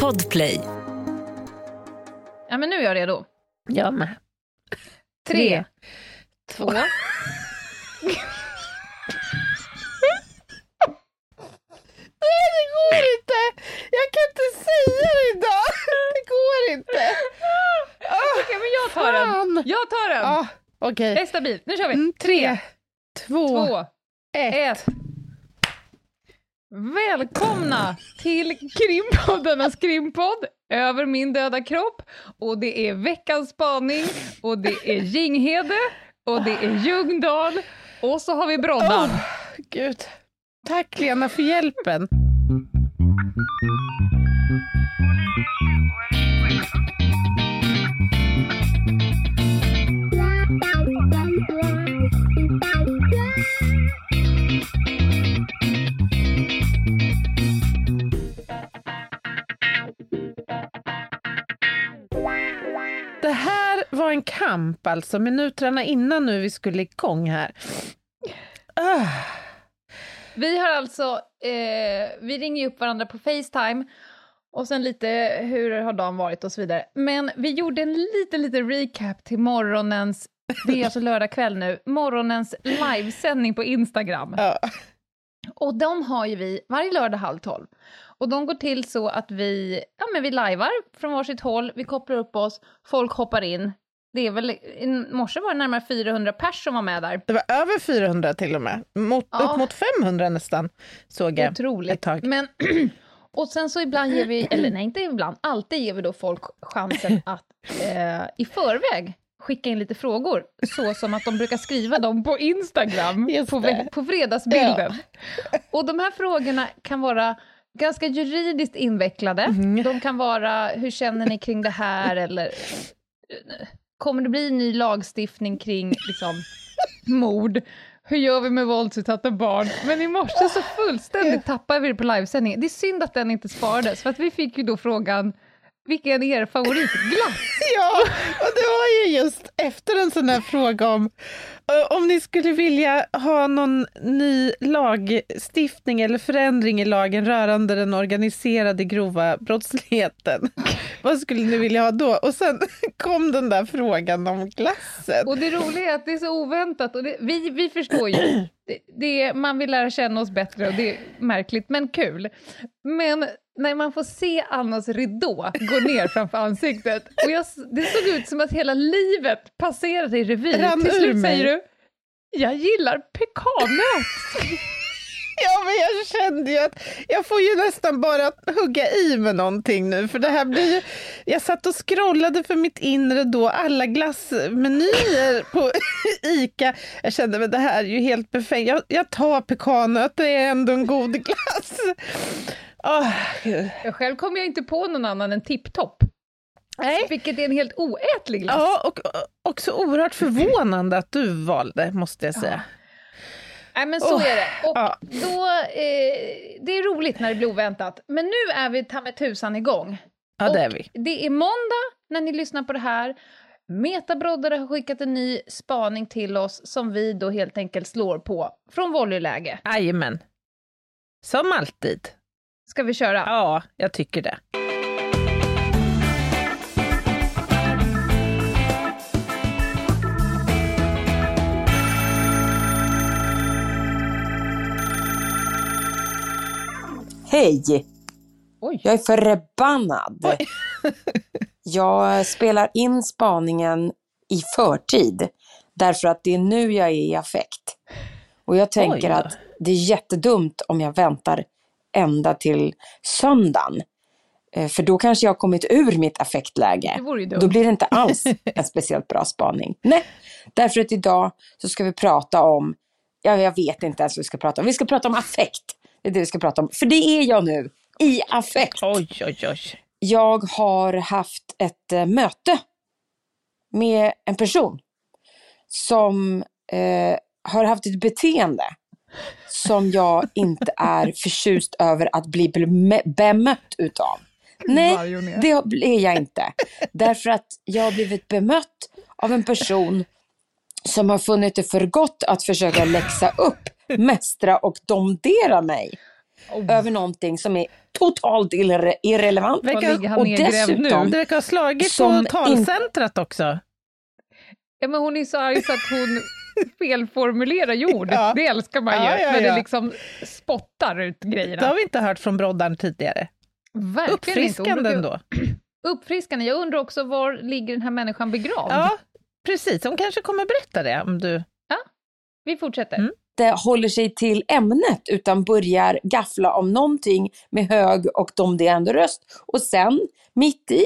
Podplay. Ja, men nu är jag redo. Jag med. Tre, två... Nej, det går inte! Jag kan inte säga det idag! Det går inte! Okej, men jag tar Fan. den. Jag tar den. Ja, okej. Det är stabilt. Nu kör vi. Mm, Tre, två, två, ett. ett. Välkomna till krimpoddarnas krimpodd Över min döda kropp. Och det är veckans spaning och det är Jinghede och det är Ljungdahl och så har vi Broddan. Oh, Gud. Tack Lena för hjälpen. Var en kamp alltså, minuterna innan nu vi skulle igång här. Ah. Vi har alltså, eh, vi ringer ju upp varandra på Facetime och sen lite hur har dagen varit och så vidare. Men vi gjorde en liten, liten recap till morgonens, det är alltså lördag kväll nu, morgonens livesändning på Instagram. Ja. Och de har ju vi varje lördag halv tolv. Och de går till så att vi, ja men vi lajvar från varsitt håll, vi kopplar upp oss, folk hoppar in. Det är väl, i morse var det närmare 400 pers som var med där. Det var över 400 till och med. Mot, Ja. Upp mot 500 nästan, såg jag ett Otroligt. tag. Men, och sen så ibland ger vi, eller nej inte ibland, alltid ger vi då folk chansen att eh, i förväg skicka in lite frågor, så som att de brukar skriva dem på Instagram på, på fredagsbilden. Och de här frågorna kan vara ganska juridiskt invecklade. Mm. De kan vara, hur känner ni kring det här? Eller kommer det bli ny lagstiftning kring liksom, mord? Hur gör vi med våldsutsatta barn? Men i morse så fullständigt tappade vi det på livesändningen. Det är synd att den inte sparades, för att vi fick ju då frågan, vilken är er favoritglass? Ja, och det var ju just efter en sån här fråga om eh, om ni skulle vilja ha någon ny lagstiftning eller förändring i lagen rörande den organiserade grova brottsligheten. Vad skulle ni vilja ha då? Och sen kom den där frågan om glassen. Och det roliga är att det är så oväntat, och det, vi, vi förstår ju, det, det, man vill lära känna oss bättre och det är märkligt men kul. Men när man får se Annas ridå gå ner framför ansiktet, och jag, det såg ut som att hela livet passerade i revy. Rann Till slut säger du, jag gillar pekannöt. Ja, men jag kände ju att jag får ju nästan bara hugga i med någonting nu, för det här blir ju... Jag satt och scrollade för mitt inre då, alla glassmenyer på ICA. Jag kände, men det här är ju helt befängt. Jag, jag tar pekannöt, det är ändå en god glass. Gud. Jag själv kom jag inte på någon annan än Tipptopp, Nej. vilket är en helt oätlig glass. Ja, och och också oerhört förvånande att du valde, måste jag säga. Nej men så Oh, är det. Och ja. då, eh, det är roligt när det blir oväntat. Men nu är vi ta med tusan igång. Ja, det är vi. Det är måndag när ni lyssnar på det här. Metabroddare har skickat en ny spaning till oss som vi då helt enkelt slår på från volleyläge. Jajamän. Som alltid. Ska vi köra? Ja, jag tycker det. Hej! Oj. Jag är förbannad. Jag spelar in spaningen i förtid, därför att det är nu jag är i affekt. Och jag tänker Oj att det är jättedumt om jag väntar ända till söndagen. Eh, För då kanske jag har kommit ur mitt affektläge. Det vore ju Då blir det inte alls en speciellt bra spaning. Nej, därför att idag så ska vi prata om, ja, jag vet inte ens vad vi ska prata om. Vi ska prata om affekt. Det är det vi ska prata om. För det är jag nu, i affekt. Oj, oj, oj. Jag har haft ett eh, möte med en person som eh, har haft ett beteende som jag inte är förtjust över att bli bem- bemött utav. Nej, det blir jag inte. Därför att jag har blivit bemött av en person som har funnit det för gott att försöka läxa upp, mästra och domdera mig. Oh. över någonting som är totalt irre irrelevant. Verkar- och nedgrävd nu? dessutom- Det verkar ha slagit Som på talcentrat också. Ja, men hon är så arg så att hon felformulerar ju ord. Ja. Det älskar man ju, Ja, ja, när det ja. liksom spottar ut Det har grejerna. vi inte hört från Broddan tidigare. Verkligen Uppfriskande ändå. Uppfriskande. Jag undrar också, var ligger den här människan begravd? Ja, precis. Hon kanske kommer berätta det om du... Vi fortsätter. Mm. inte håller sig till ämnet utan börjar gaffla om någonting med hög och domderande röst. Och sen, mitt i,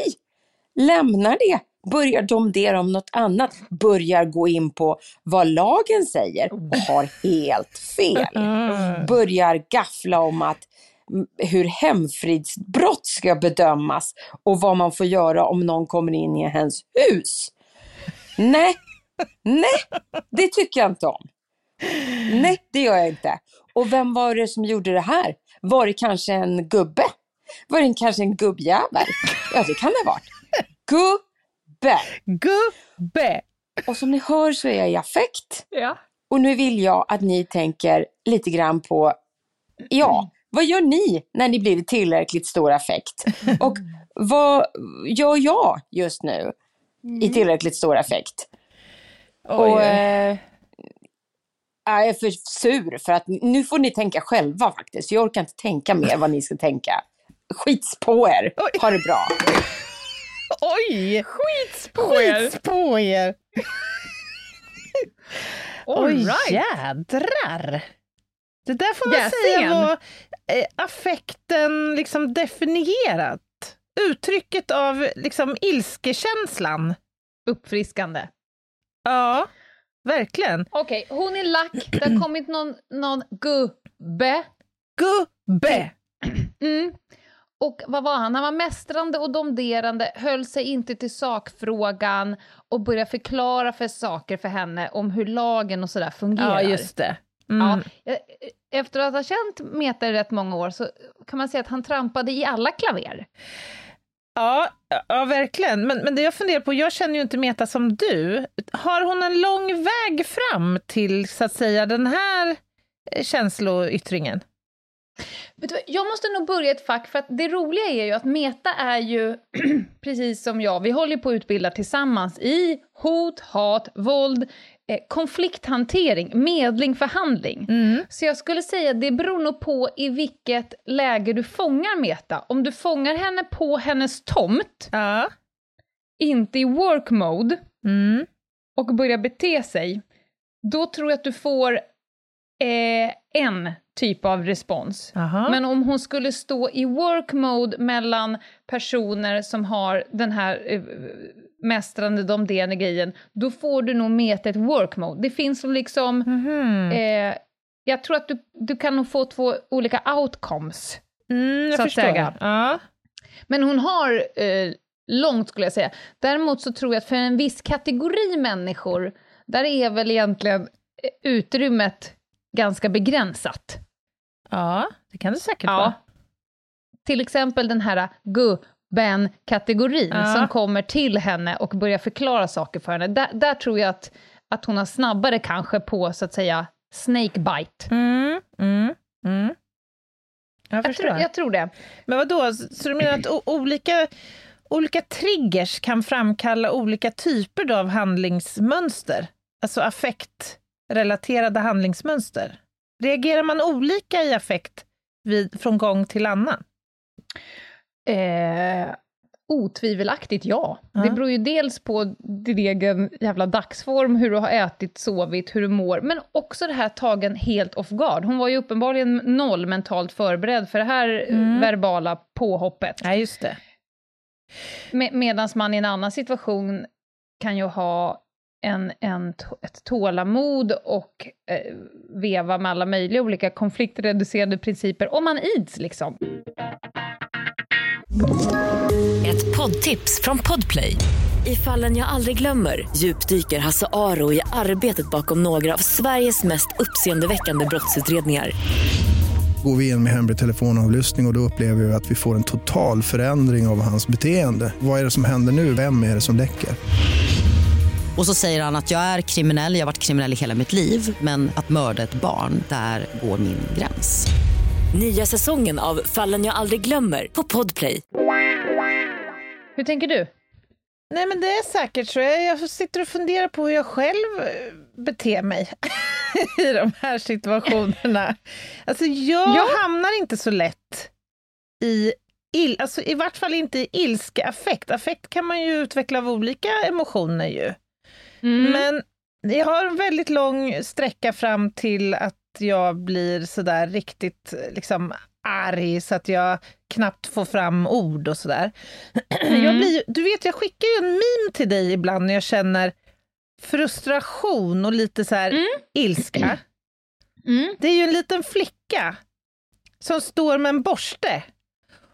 lämnar det, börjar domdera om något annat, börjar gå in på vad lagen säger och har helt fel. Mm. Börjar gaffla om att hur hemfridsbrott ska bedömas och vad man får göra om någon kommer in i ens hus. Nej, nej, det tycker jag inte om. Nej, det gör jag inte. Och vem var det som gjorde det här? Var det kanske en gubbe? Var det kanske en gubbjävel? Ja, det kan det ha varit. Gubbe! Gubbe! Och som ni hör så är jag i affekt. Ja. Och nu vill jag att ni tänker lite grann på, ja, vad gör ni när ni blir tillräckligt stor affekt? Och vad gör jag just nu i tillräckligt stor affekt? Oj, Och, eh, jag är för sur för att nu får ni tänka själva faktiskt. Jag orkar inte tänka mer vad ni ska tänka. Skits på er. Ha det bra. Oj! Skits på er! Skits på er! All Oj, right. jädrar! Det där får man Yes, säga var eh, affekten liksom definierat. Uttrycket av liksom ilskekänslan. Uppfriskande. Ja, verkligen. Okej, hon är lack. Det har kommit någon, någon gubbe. Gubbe! Mm. Och vad var han? Han var mästrande och domderande, höll sig inte till sakfrågan och började förklara för saker för henne om hur lagen och sådär fungerar. Ja, just det. Mm. Ja, eh, efter att ha känt Meta i rätt många år så kan man säga att han trampade i alla klaver. Ja, ja verkligen. Men, men det jag funderar på, jag känner ju inte Meta som du. Har hon en lång väg fram till, så att säga, den här eh, känsloyttringen? Jag måste nog börja ett fack, för att det roliga är ju att Meta är ju, precis som jag, vi håller på att utbilda tillsammans i hot, hat, våld, eh, konflikthantering, medling, förhandling. Mm. Så jag skulle säga det beror nog på i vilket läge du fångar Meta. Om du fångar henne på hennes tomt, Ja. inte i work mode, Mm. och börjar bete sig, då tror jag att du får eh, en typ av respons. Aha. Men om hon skulle stå i work mode mellan personer som har den här eh, mästrande domderande grejen, då får du nog meta ett work mode. Det finns som liksom, Mhm. eh, jag tror att du, du kan nog få två olika outcomes. Mm, jag så att förstår. säga. Ja. Men hon har eh, långt skulle jag säga. Däremot så tror jag att för en viss kategori människor, där är väl egentligen eh, utrymmet ganska begränsat. Ja, det kan det säkert Ja. vara. Till exempel den här gubben-kategorin Ja. som kommer till henne och börjar förklara saker för henne. Där, där tror jag att, att hon har snabbare kanske på, så att säga, snakebite. Mm, mm, mm. Jag Jag, tror, jag tror det. Men vad då? så du menar att olika, olika triggers kan framkalla olika typer då av handlingsmönster? Alltså affektrelaterade handlingsmönster? Reagerar man olika i affekt vid, från gång till annan? Eh, otvivelaktigt ja. Ja. Det beror ju dels på din egen jävla dagsform, hur du har ätit, sovit, hur du mår, men också det här tagen helt off guard. Hon var ju uppenbarligen noll mentalt förberedd för det här Mm. verbala påhoppet. Nej, just det. Med, Medan man i en annan situation kan ju ha en, en, ett tålamod och eh, veva med alla möjliga olika konfliktreducerande principer, om man ids liksom. Ett poddtips från Podplay. I fallen jag aldrig glömmer djupdyker Hasse Aro i arbetet bakom några av Sveriges mest uppseendeväckande brottsutredningar. Går vi in med hemlig telefonavlyssning och, och då upplever vi att vi får en total förändring av hans beteende. Vad är det som händer nu? Vem är det som läcker? Och så säger han att jag är kriminell, jag har varit kriminell i hela mitt liv men att mörda ett barn, där går min gräns. Nya säsongen av Fallen jag aldrig glömmer på Podplay. Hur tänker du? Nej men det är säkert så. Jag, jag sitter och funderar på hur jag själv eh, beter mig i de här situationerna. Alltså jag Ja. hamnar inte så lätt i il, alltså i vart fall inte i ilska affekt. Affekt kan man ju utveckla av olika emotioner ju. Mm. Men jag har en väldigt lång sträcka fram till att jag blir sådär riktigt liksom arg så att jag knappt får fram ord och sådär. Jag blir, du vet, jag skickar ju en meme till dig ibland när jag känner frustration och lite så här ilska. Mm. Det är ju en liten flicka som står med en borste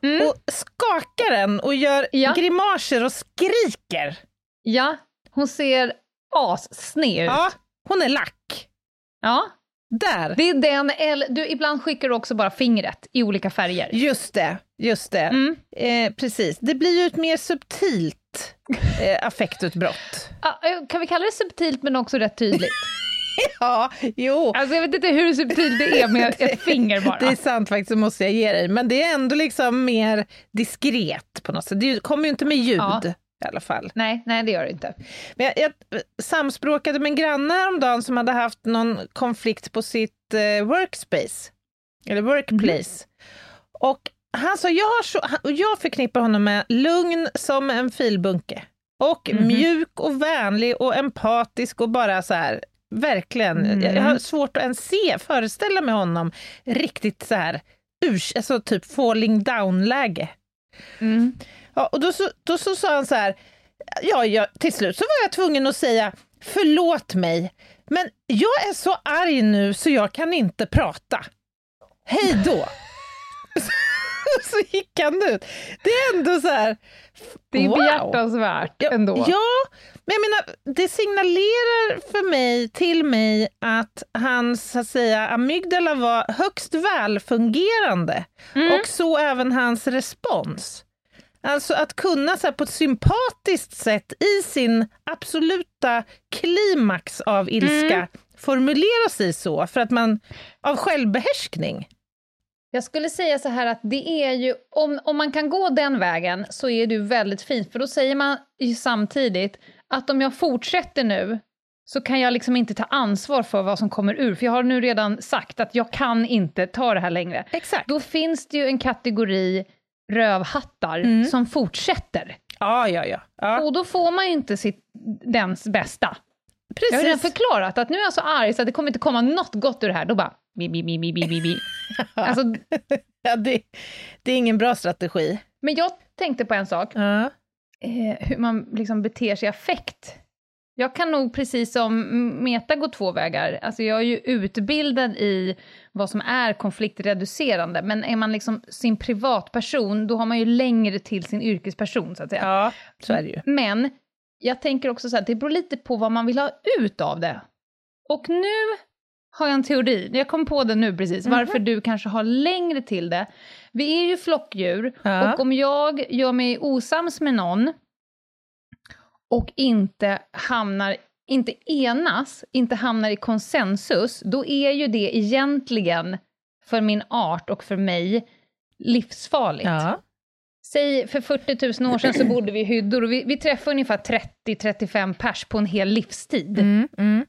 Mm. och skakar den och gör Ja. grimaser och skriker. Ja, hon ser assned ut. Ja, hon är lack. Ja, Där. det är den, eller du, ibland skickar du också bara fingret i olika färger. Just det, just det. Mm. Eh, precis. Det blir ju ett mer subtilt eh, affektutbrott. Ah, eh, kan vi kalla det subtilt men också rätt tydligt? Ja, jo. Alltså jag vet inte hur subtilt det är med ett finger bara. Det är sant faktiskt, det måste jag ge dig. Men det är ändå liksom mer diskret på något sätt. Det kommer ju inte med ljud Ja. I alla fall. Nej, nej det gör det inte. Men jag, jag samspråkade med en granne häromdagen som hade haft någon konflikt på sitt eh, workspace, eller workplace. Och han sa, jag, har så, han- jag förknippar honom med lugn som en filbunke. Och mjuk och vänlig och empatisk och bara så här, verkligen. Jag, jag har svårt att ens se, föreställa mig honom riktigt så här, urs, alltså typ falling down-läge. Mm. Ja, och då, så, då så sa han så här, ja, jag, till slut så var jag tvungen att säga förlåt mig, men jag är så arg nu så jag kan inte prata. Hej då! så gick han ut. Det är ändå så här, Det är wow. behjärtansvärt Ja, ändå. Ja, men jag menar, det signalerar för mig, till mig, att hans så att säga, amygdala var högst välfungerande. Mm. Och så även hans respons. Alltså att kunna så på ett sympatiskt sätt i sin absoluta klimax av ilska Mm. formulera sig så, för att man av självbehärskning. Jag skulle säga så här att det är ju, om, om man kan gå den vägen så är det ju väldigt fint, för då säger man ju samtidigt att om jag fortsätter nu så kan jag liksom inte ta ansvar för vad som kommer ur, för jag har nu redan sagt att jag kan inte ta det här längre. Exakt. Då finns det ju en kategori rövhattar Mm. som fortsätter. Ja, ja, ja. ja Och då får man ju inte sitt, dens bästa. Jag har redan precis. förklarat att nu är jag så arg så att det kommer inte komma något gott ur det här. Då bara... Bi, bi, bi, bi, bi, bi. Alltså, Ja, det, det är ingen bra strategi. men jag tänkte på en sak. Ja. eh, hur man liksom beter sig i affekt. Jag kan nog precis som Meta gå två vägar. Alltså jag är ju utbildad i vad som är konfliktreducerande, men är man liksom sin privatperson, då har man ju längre till sin yrkesperson, så att säga. ja, så är det ju. Men jag tänker också så här, det beror lite på vad man vill ha ut av det. Och nu har jag en teori, jag kom på det nu precis, varför du kanske har längre till det. Vi är ju flockdjur, Ja. och om jag gör mig osams med någon och inte hamnar, inte enas, inte hamnar i konsensus, då är ju det egentligen för min art och för mig livsfarligt. Ja. Säg för 40 000 år sedan så bodde vi i hyddor och vi, vi träffade ungefär 30-35 pers på en hel livstid. Mm, mm.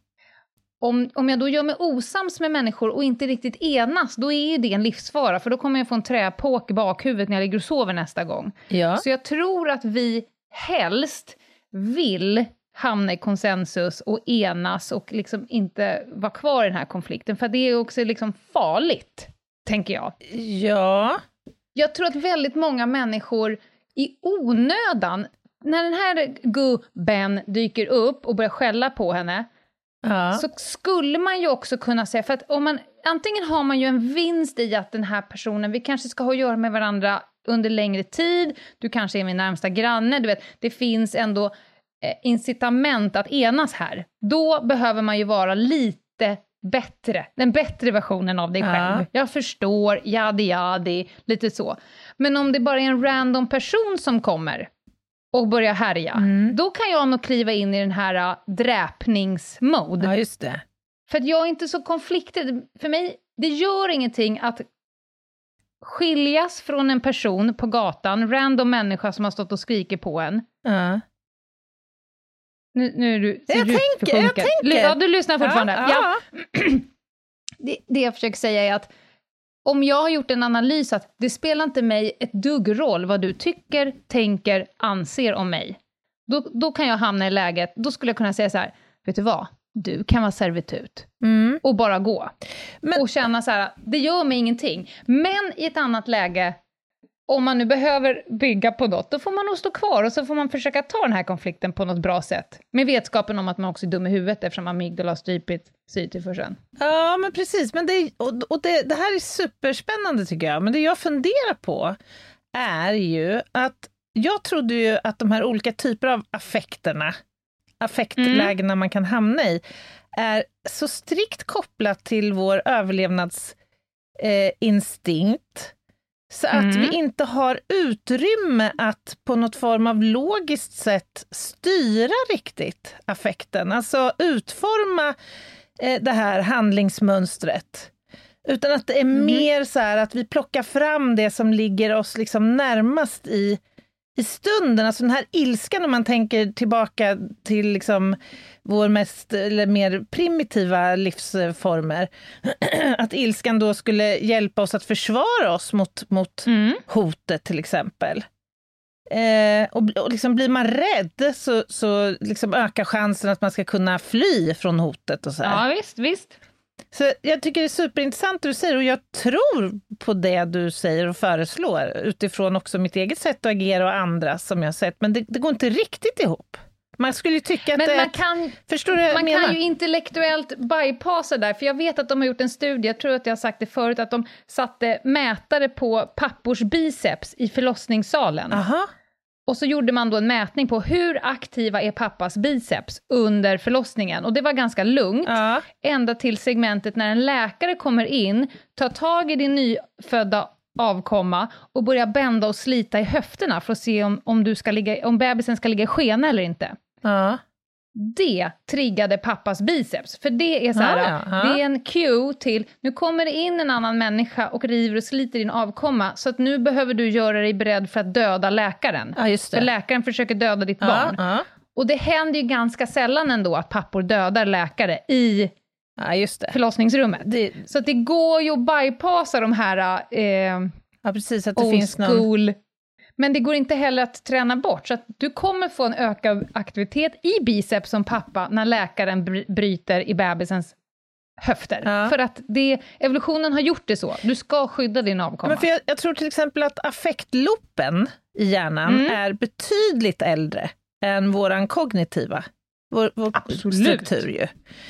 Om, om jag då gör mig osams med människor och inte riktigt enas, då är ju det en livsfara, för då kommer jag få en träpåk i bakhuvudet när jag ligger och sover nästa gång. ja. Så jag tror att vi helst vill hamna i konsensus och enas och liksom inte vara kvar i den här konflikten, för det är också liksom farligt, tänker jag. ja. Jag tror att väldigt många människor i onödan, när den här gubben dyker upp och börjar skälla på henne, ja. så skulle man ju också kunna säga, för att om man, antingen har man ju en vinst i att den här personen, vi kanske ska ha att göra med varandra under längre tid, du kanske är min närmsta granne, du vet, det finns ändå eh, incitament att enas här. Då behöver man ju vara lite bättre, den bättre versionen av dig Ja. själv. Jag förstår, jadi jadi, lite så. Men om det bara är en random person som kommer och börjar härja, Mm. då kan jag nog kliva in i den här uh, dräpningsmode. ja, just det. För att jag är inte så konflikträdd. För mig, det gör ingenting att skiljas från en person på gatan, random människa som har stått och skrikit på en. Ja. Nu, nu är du Jag djupt tänker, jag tänker. Ja, du lyssnar fortfarande. Ja. ja. Det, det jag försöker säga är att om jag har gjort en analys att det spelar inte mig ett dugg roll vad du tycker, tänker, anser om mig. Då, då kan jag hamna i läget, då skulle jag kunna säga så här, vet du vad? Du kan vara servitut. Mm. Och bara gå. Men- Och känna så här, det gör mig ingenting. Men i ett annat läge, om man nu behöver bygga på något, då får man nog stå kvar och så får man försöka ta den här konflikten på något bra sätt. Med vetskapen om att man också är dum i huvudet eftersom amygdala har strypit syretillförseln. Ja, men precis. Men det, och, och det, det här är superspännande tycker jag. Men det jag funderar på är ju att jag trodde ju att de här olika typer av affekterna, affektlägena man kan hamna i, är så strikt kopplat till vår överlevnadsinstinkt instinkt, så att Mm. vi inte har utrymme att på något form av logiskt sätt styra riktigt affekten. Alltså utforma eh, det här handlingsmönstret. Utan att det är mer så här att vi plockar fram det som ligger oss liksom närmast i, i stunden. Alltså den här ilskan, om man tänker tillbaka till liksom vår mest, eller mer primitiva livsformer. att ilskan då skulle hjälpa oss att försvara oss mot, mot Mm. hotet till exempel. Eh, och och liksom blir man rädd så, så liksom ökar chansen att man ska kunna fly från hotet. och så här. Ja, visst, visst. Så jag tycker det är superintressant det du säger och jag tror på det du säger och föreslår utifrån också mitt eget sätt att agera och andra som jag har sett. Men det, det går inte riktigt ihop. Man skulle ju tycka att Men man kan, förstår du man menar? kan ju intellektuellt bypassa där, för jag vet att de har gjort en studie, jag tror att jag har sagt det förut, att de satte mätare på pappors biceps i förlossningssalen. Aha. Och så gjorde man då en mätning på hur aktiva är pappas biceps under förlossningen. Och det var ganska lugnt, Ja. ända till segmentet när en läkare kommer in, tar tag i din nyfödda avkomma och börjar bända och slita i höfterna för att se om, om, du ska ligga, om bebisen ska ligga i skena eller inte. Ja. Det triggade pappas biceps, för det är så här, Ah, ja, ja. det är en cue till, nu kommer det in en annan människa och river och sliter din avkomma, så att nu behöver du göra dig beredd för att döda läkaren. just För läkaren försöker döda ditt Ja, barn. ja. Och det händer ju ganska sällan ändå att pappor dödar läkare i förlossningsrummet. det. Så att det går ju att bypassa de här eh, Ja, precis. Att det old finns någon... school... Men det går inte heller att träna bort, så att du kommer få en ökad aktivitet i biceps som pappa när läkaren bry- bryter i bebisens höfter. Ja. För att det, evolutionen har gjort det så. Du ska skydda din avkomma. Men för jag, jag tror till exempel att affektloppen i hjärnan Mm. är betydligt äldre än våran kognitiva. Vår, vår Absolut. struktur ju.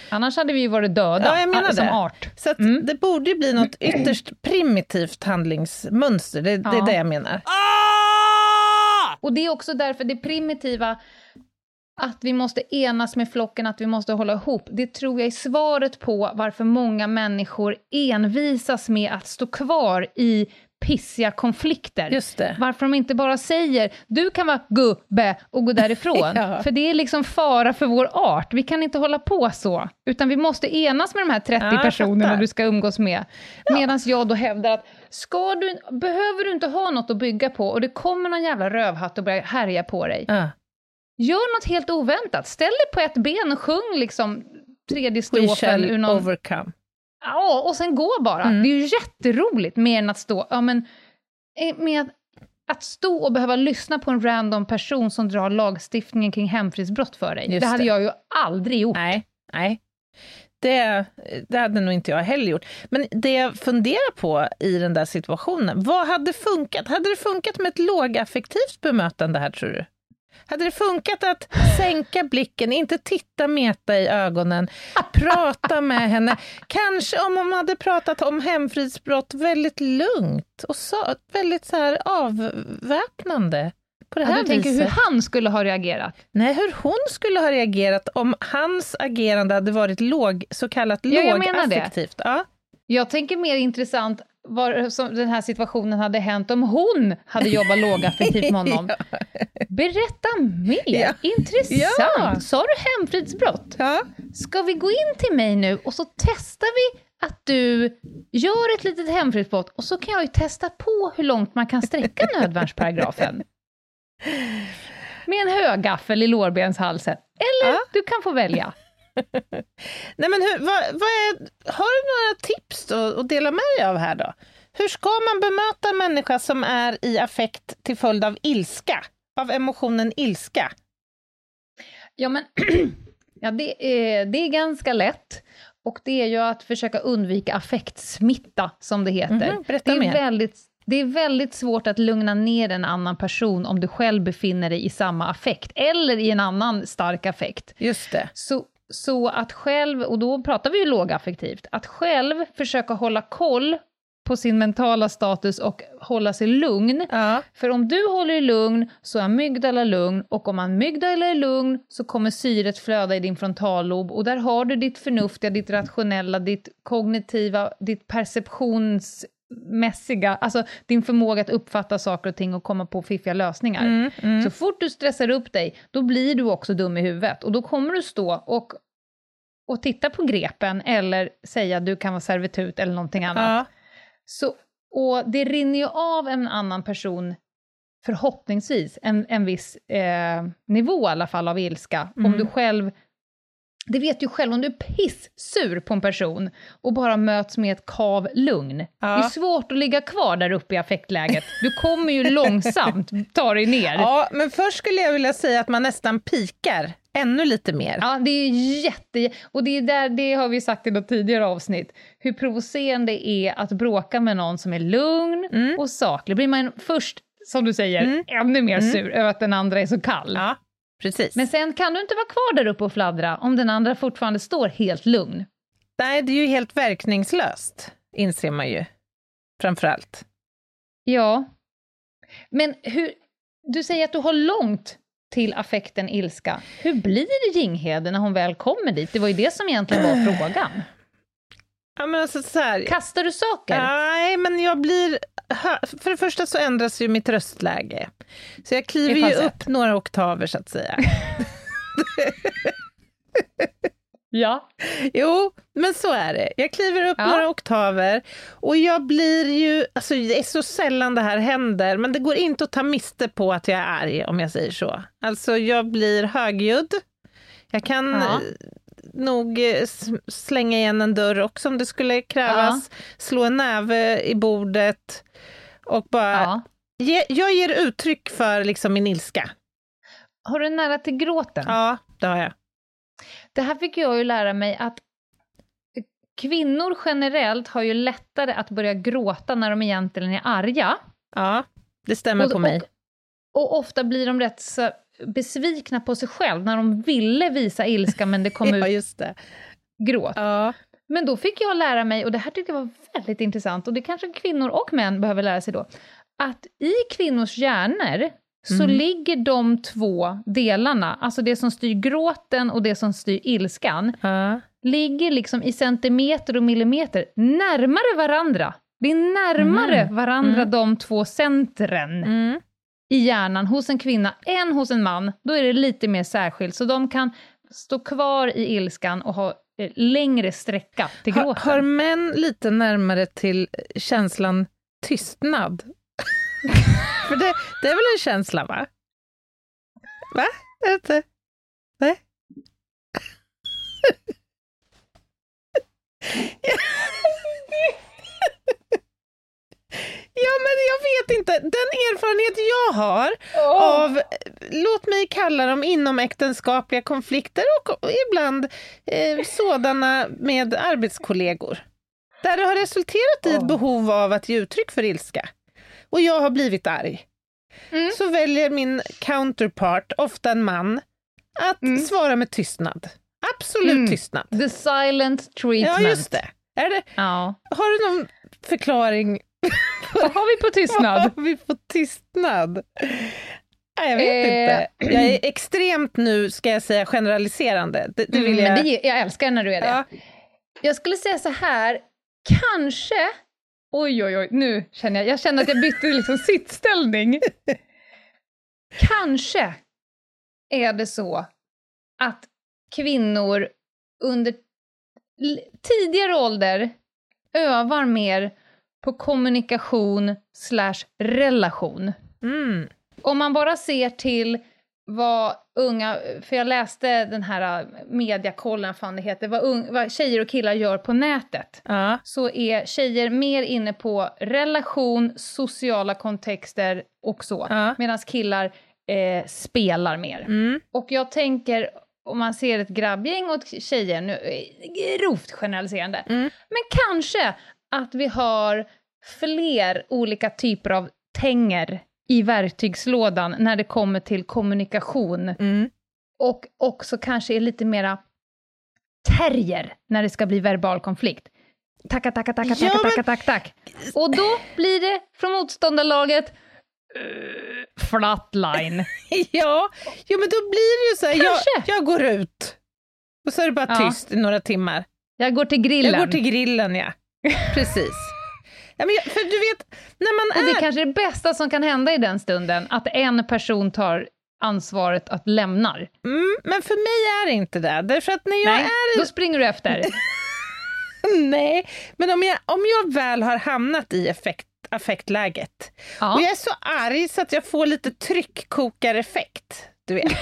Annars hade vi ju varit döda Ja, jag menar som det. art. Så att Mm. det borde ju bli något ytterst primitivt handlingsmönster. Det, det är Ja. det jag menar. Och det är också därför det primitiva, att vi måste enas med flocken, att vi måste hålla ihop, det tror jag är svaret på varför många människor envisas med att stå kvar i pissiga konflikter. Just det. Varför de inte bara säger du kan vara gubbe och gå därifrån. Ja. För det är liksom fara för vår art. Vi kan inte hålla på så. Utan vi måste enas med de här 30 Ja, personerna du ska umgås med. Medan jag då hävdar att ska du, behöver du inte ha något att bygga på och det kommer någon jävla rövhatt och börjar härja på dig. Ja. Gör något helt oväntat. Ställ dig på ett ben och sjung liksom tredje We strofen shall ur någon... overcome. Ja, och sen gå bara. Mm. Det är ju jätteroligt mer än att stå... Ja, men, eh, med att, att stå och behöva lyssna på en random person som drar lagstiftningen kring hemfridsbrott för dig. Just det hade det. jag ju aldrig gjort. Nej, nej. Det, det hade nog inte jag heller gjort. Men det jag funderar på i den där situationen, vad hade funkat? Hade det funkat med ett lågaffektivt bemötande här, tror du? Hade det funkat att sänka blicken, inte titta Meta i ögonen, prata med henne, kanske om hon hade pratat om hemfridsbrott väldigt lugnt och så, väldigt så här avväpnande på det Ja, här du tänker viset. hur han skulle ha reagerat. Nej, hur hon skulle ha reagerat om hans agerande hade varit låg, så kallat Ja, jag menar det. lågaffektivt. Ja. Jag tänker mer intressant var som den här situationen hade hänt om hon hade jobbat lågaffektivt med honom. Berätta mer! Ja. Intressant! Ja. Sa du hemfridsbrott? Ja. Ska vi gå in till mig nu och så testar vi att du gör ett litet hemfridsbrott och så kan jag ju testa på hur långt man kan sträcka nödvärnsparagrafen. Med en högaffel i lårbenshalsen. Eller Ja. du kan få välja. Nej, men hur, vad, vad är, har du några tips då, att dela med dig av här då? Hur ska man bemöta en människa som är i affekt till följd av ilska? Av emotionen ilska? Ja, men ja, det, är, det är ganska lätt. Och det är ju att försöka undvika affektsmitta, som det heter. Mhm, berätta det, är mer. väldigt, det är väldigt svårt att lugna ner en annan person om du själv befinner dig i samma affekt, eller i en annan stark affekt. Just det. Så, så att själv, och då pratar vi ju lågaffektivt, att själv försöka hålla koll på sin mentala status och hålla sig lugn. Ja. För om du håller dig lugn så är amygdala lugn och om amygdala är lugn så kommer syret flöda i din frontallob och där har du ditt förnuftiga, ditt rationella, ditt kognitiva, ditt perceptionsmässiga, alltså din förmåga att uppfatta saker och ting och komma på fiffiga lösningar. Mm, mm. Så fort du stressar upp dig, då blir du också dum i huvudet och då kommer du stå och, och titta på grepen eller säga du kan vara servitut eller någonting annat. ja. Så, och det rinner ju av en annan person, förhoppningsvis, en, en viss eh, nivå i alla fall av ilska. Om Mm. du själv... Det vet du själv, om du är pissur på en person och bara möts med ett kav lugn. Ja. Det är svårt att ligga kvar där uppe i affektläget. Du kommer ju långsamt ta dig ner. ja, men först skulle jag vilja säga att man nästan pikar ännu lite mer. Ja, det är jätte... Och det, är där, det har vi sagt i något tidigare avsnitt, hur provocerande det är att bråka med någon som är lugn Mm. och saklig. Blir man först, som du säger, Mm. ännu mer Mm. sur över att den andra är så kall. Ja, precis. Men sen kan du inte vara kvar där uppe och fladdra om den andra fortfarande står helt lugn. Nej, det är ju helt verkningslöst, inser man ju. Framför allt. Ja. Men hur... Du säger att du har långt till affekten ilska. Hur blir det Jinghede när hon väl kommer dit? Det var ju det som egentligen var frågan. Ja, men alltså så här, Kastar du saker? Nej, men jag blir... För det första så ändras ju mitt röstläge. Så jag kliver ju upp några oktaver, så att säga. Ja. Jo, men så är det. Jag kliver upp Ja. några oktaver och jag blir ju... Alltså det är så sällan det här händer, men det går inte att ta miste på att jag är arg, om jag säger så. Alltså jag blir högljudd. Jag kan Ja. Nog eh, slänga igen en dörr också om det skulle krävas. Slå en näve i bordet och bara... ja. Ge, jag ger uttryck för liksom min ilska. Har du nära till gråten? Ja, det har jag. Det här fick jag ju lära mig att kvinnor generellt har ju lättare att börja gråta när de egentligen är arga. Ja, det stämmer Och- på mig. Och, och ofta blir de rätt så besvikna på sig själv när de ville visa ilska men det kom Ja, ut det. gråt. Ja. Men då fick jag lära mig, och det här tyckte jag var väldigt intressant, och det kanske kvinnor och män behöver lära sig då, att i kvinnors hjärnor så Mm. ligger de två delarna, alltså det som styr gråten och det som styr ilskan, Ja. ligger liksom i centimeter och millimeter närmare varandra. Det är närmare Mhm. varandra Mm. de två centren Mm. I hjärnan hos en kvinna än hos en man. Då är det lite mer särskilt, så de kan stå kvar i ilskan och ha eh, längre sträcka till gråten. har män lite närmare till känslan tystnad? För det, det är väl en känsla, va? Va? Är det inte? Nej? Ja, men jag vet inte. Den erfarenhet jag har av, låt mig kalla dem inomäktenskapliga konflikter och ibland eh, sådana med arbetskollegor. Där det har resulterat i ett behov av att ge uttryck för ilska. Och jag har blivit arg. Mm. Så väljer min counterpart, ofta en man, att Mm. svara med tystnad. Absolut Mm. tystnad. The silent treatment. Ja, just det. Är det. Ja. Har du någon förklaring Vad har vi på tystnad? Vad har vi på tystnad? Nej, jag vet Eh. inte. Jag är extremt nu, ska jag säga, generaliserande. Det, det vill Mm, jag... men det, jag älskar när du är det. ja. Jag skulle säga så här, kanske... Oj, oj, oj, nu känner jag, jag känner att jag bytte liksom sittställning. kanske är det så att kvinnor under tidigare ålder övar mer på kommunikation slash relation. Mm. Om man bara ser till vad unga, för jag läste den här äh, mediakollen, fan det heter, vad, un, vad tjejer och killar gör på nätet. Ja. Så är tjejer mer inne på relation, sociala kontexter och så. Ja. Medan killar eh, spelar mer. Mm. Och jag tänker, om man ser ett grabbgäng och tjejer, nu, eh, grovt generaliserande, Mm. men kanske att vi har fler olika typer av tänger i verktygslådan när det kommer till kommunikation. Mm. Och också kanske är lite mera terrier när det ska bli verbal konflikt. Tacka, tacka, tacka, tacka, Ja, men- tacka, tack, tack. Och då blir det från motståndarlaget uh, flatline. Ja, jo, men då blir det ju så här, jag, jag går ut och så är det bara Ja. tyst i några timmar. Jag går till grillen. Jag går till grillen, ja. Precis. Ja, men för du vet, när man Och det är... är kanske är det bästa som kan hända i den stunden, att en person tar ansvaret att lämnar. Mm, men för mig är det inte det. Därför att när jag Nej, är... då springer du efter. Nej, men om jag, om jag väl har hamnat i effekt, affektläget Ja. och jag är så arg så att jag får lite tryckkokareffekt, du vet.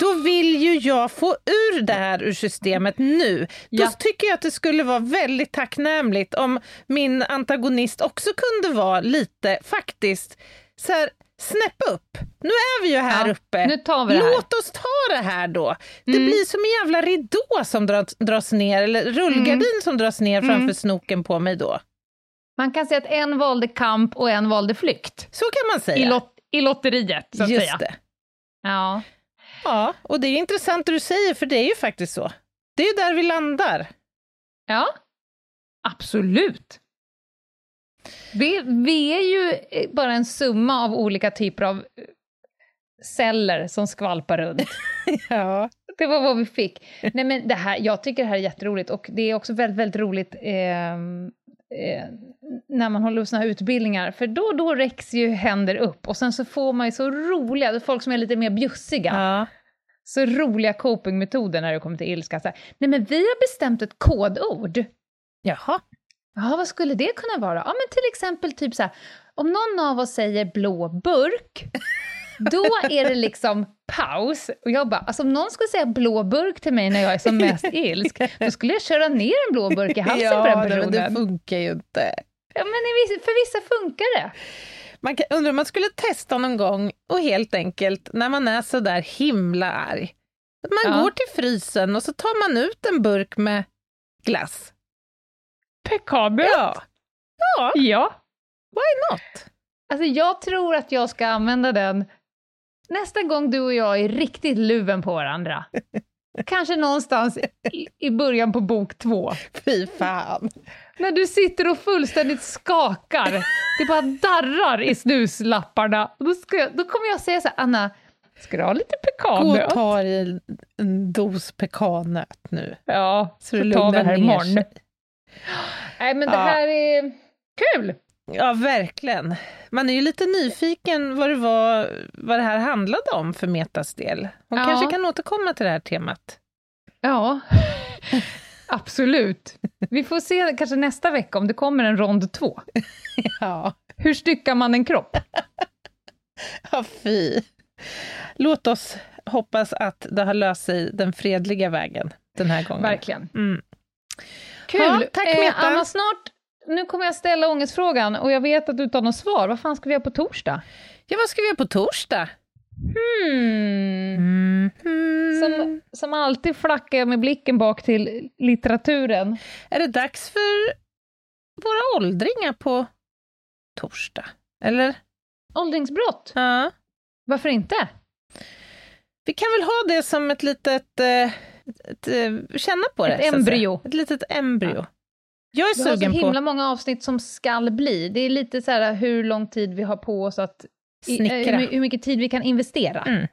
Då vill ju jag få ur det här ur systemet nu. Då Ja. tycker jag att det skulle vara väldigt tacknämligt om min antagonist också kunde vara lite, faktiskt, så här, snäpp upp. Nu är vi ju här Ja, uppe. det här. Låt oss ta det här då. Det Mm. blir som en jävla ridå som dras, dras ner, eller rullgardin Mm. som dras ner framför snoken på mig då. Man kan säga att en valde kamp och en valde flykt. Så kan man säga. I, lot I lotteriet, så att Just säga. det. Ja. Ja, och det är intressant det du säger, för det är ju faktiskt så. Det är ju där vi landar. ja, absolut. Vi, vi är ju eh, bara en summa av olika typer av eh, celler som skvalpar runt. Ja. Det var vad vi fick. Nej, men det här, jag tycker det här är jätteroligt och det är också väldigt, väldigt roligt ehm, eh, när man håller såna här utbildningar, för då och då räcks ju händer upp och sen så får man ju så roliga, folk som är lite mer bjussiga, ja. Så roliga copingmetoder när det kommer till ilska. Så här, Nej men vi har bestämt ett kodord. Jaha. Ja, vad skulle det kunna vara? Ja, men till exempel typ så här, om någon av oss säger blå burk, då är det liksom paus. Och jag bara, alltså om någon skulle säga blå burk till mig när jag är som mest ilsk, då skulle jag köra ner en blå burk i halsen på den nej, men personen. det funkar ju inte. Ja, men för vissa funkar det. Man kan, undrar om man skulle testa någon gång och helt enkelt, när man är så där himla arg, att man Ja. går till frysen och så tar man ut en burk med glass. Pekabelt. Ja, ja Ja. why not? Alltså jag tror att jag ska använda den nästa gång du och jag är riktigt luven på varandra. Kanske någonstans i, i början på bok två. Fy fan. När du sitter och fullständigt skakar. Det bara darrar i snuslapparna. Då, ska jag, då kommer jag säga så här, Anna, ska du ha lite Gå och pekannöt? ta i en- dos pekannöt nu. Ja, Så det tar vi det här imorgon. sig. Nej, men det Ja. här är kul! Ja, verkligen. Man är ju lite nyfiken vad det, var, vad det här handlade om för Metas del. Hon Ja. kanske kan återkomma till det här temat. Ja, absolut. Vi får se kanske nästa vecka om det kommer en rond två. Ja, Hur styckar man en kropp? ja fy. Låt oss hoppas att det har löst sig den fredliga vägen den här gången. Verkligen. Mm. Kul! Ja, tack, eh, Meta. Anna, snart, nu kommer jag ställa ångestfrågan och jag vet att du tar något svar. Vad fan ska vi göra på torsdag? Ja, vad ska vi göra på torsdag? Hmm. Mm. Som, som alltid flackar jag med blicken bak till litteraturen. Är det dags för våra åldringar på torsdag? Eller? Åldringsbrott, Ja. varför inte? Vi kan väl ha det som ett litet... Eh, ett, eh, känna på det. Ett embryo. Ett litet embryo. Jag är Vi har så sugen himla på många avsnitt som skall bli. Det är lite så här hur lång tid vi har på oss att... i- eh, snickra. hur, hur mycket tid vi kan investera. Mm.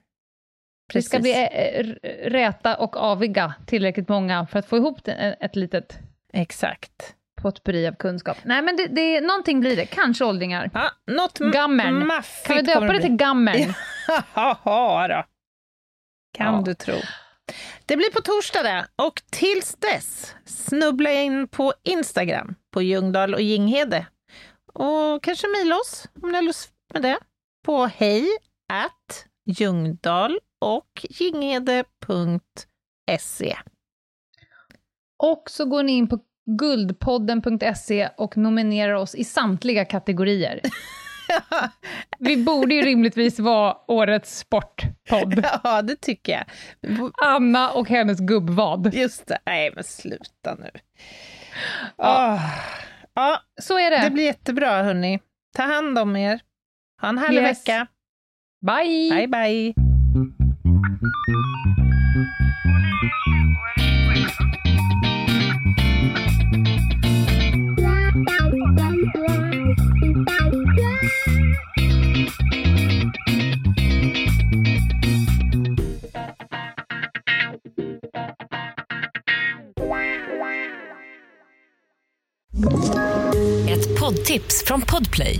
Vi ska Precis. bli eh, räta och aviga tillräckligt många för att få ihop eh, ett litet Exakt. potpurri av kunskap. Nej, men det, det, någonting blir det. Kanske åldringar. Ja, något Gammern. Kan vi döpa det till gammern? Jaha då. Kan Ja. du tro. Det blir på torsdag det. Och tills dess, snubbla in på Instagram. på Ljungdahl och Ginghede. Och kanske mejla oss om ni har lust med det på hej at Ljungdahl och ginghede.se. Och så går ni in på guldpodden.se och nominerar oss i samtliga kategorier. Vi borde ju rimligtvis vara årets sportpodd. Ja, det tycker jag. Anna och hennes gubbvad. Just det. Nej, men sluta nu. Ja, ja Så är det. det blir jättebra, hörni. Ta hand om er. Ha en härlig Yes. vecka. Bye! Bye, bye. Ett poddtips från Podplay.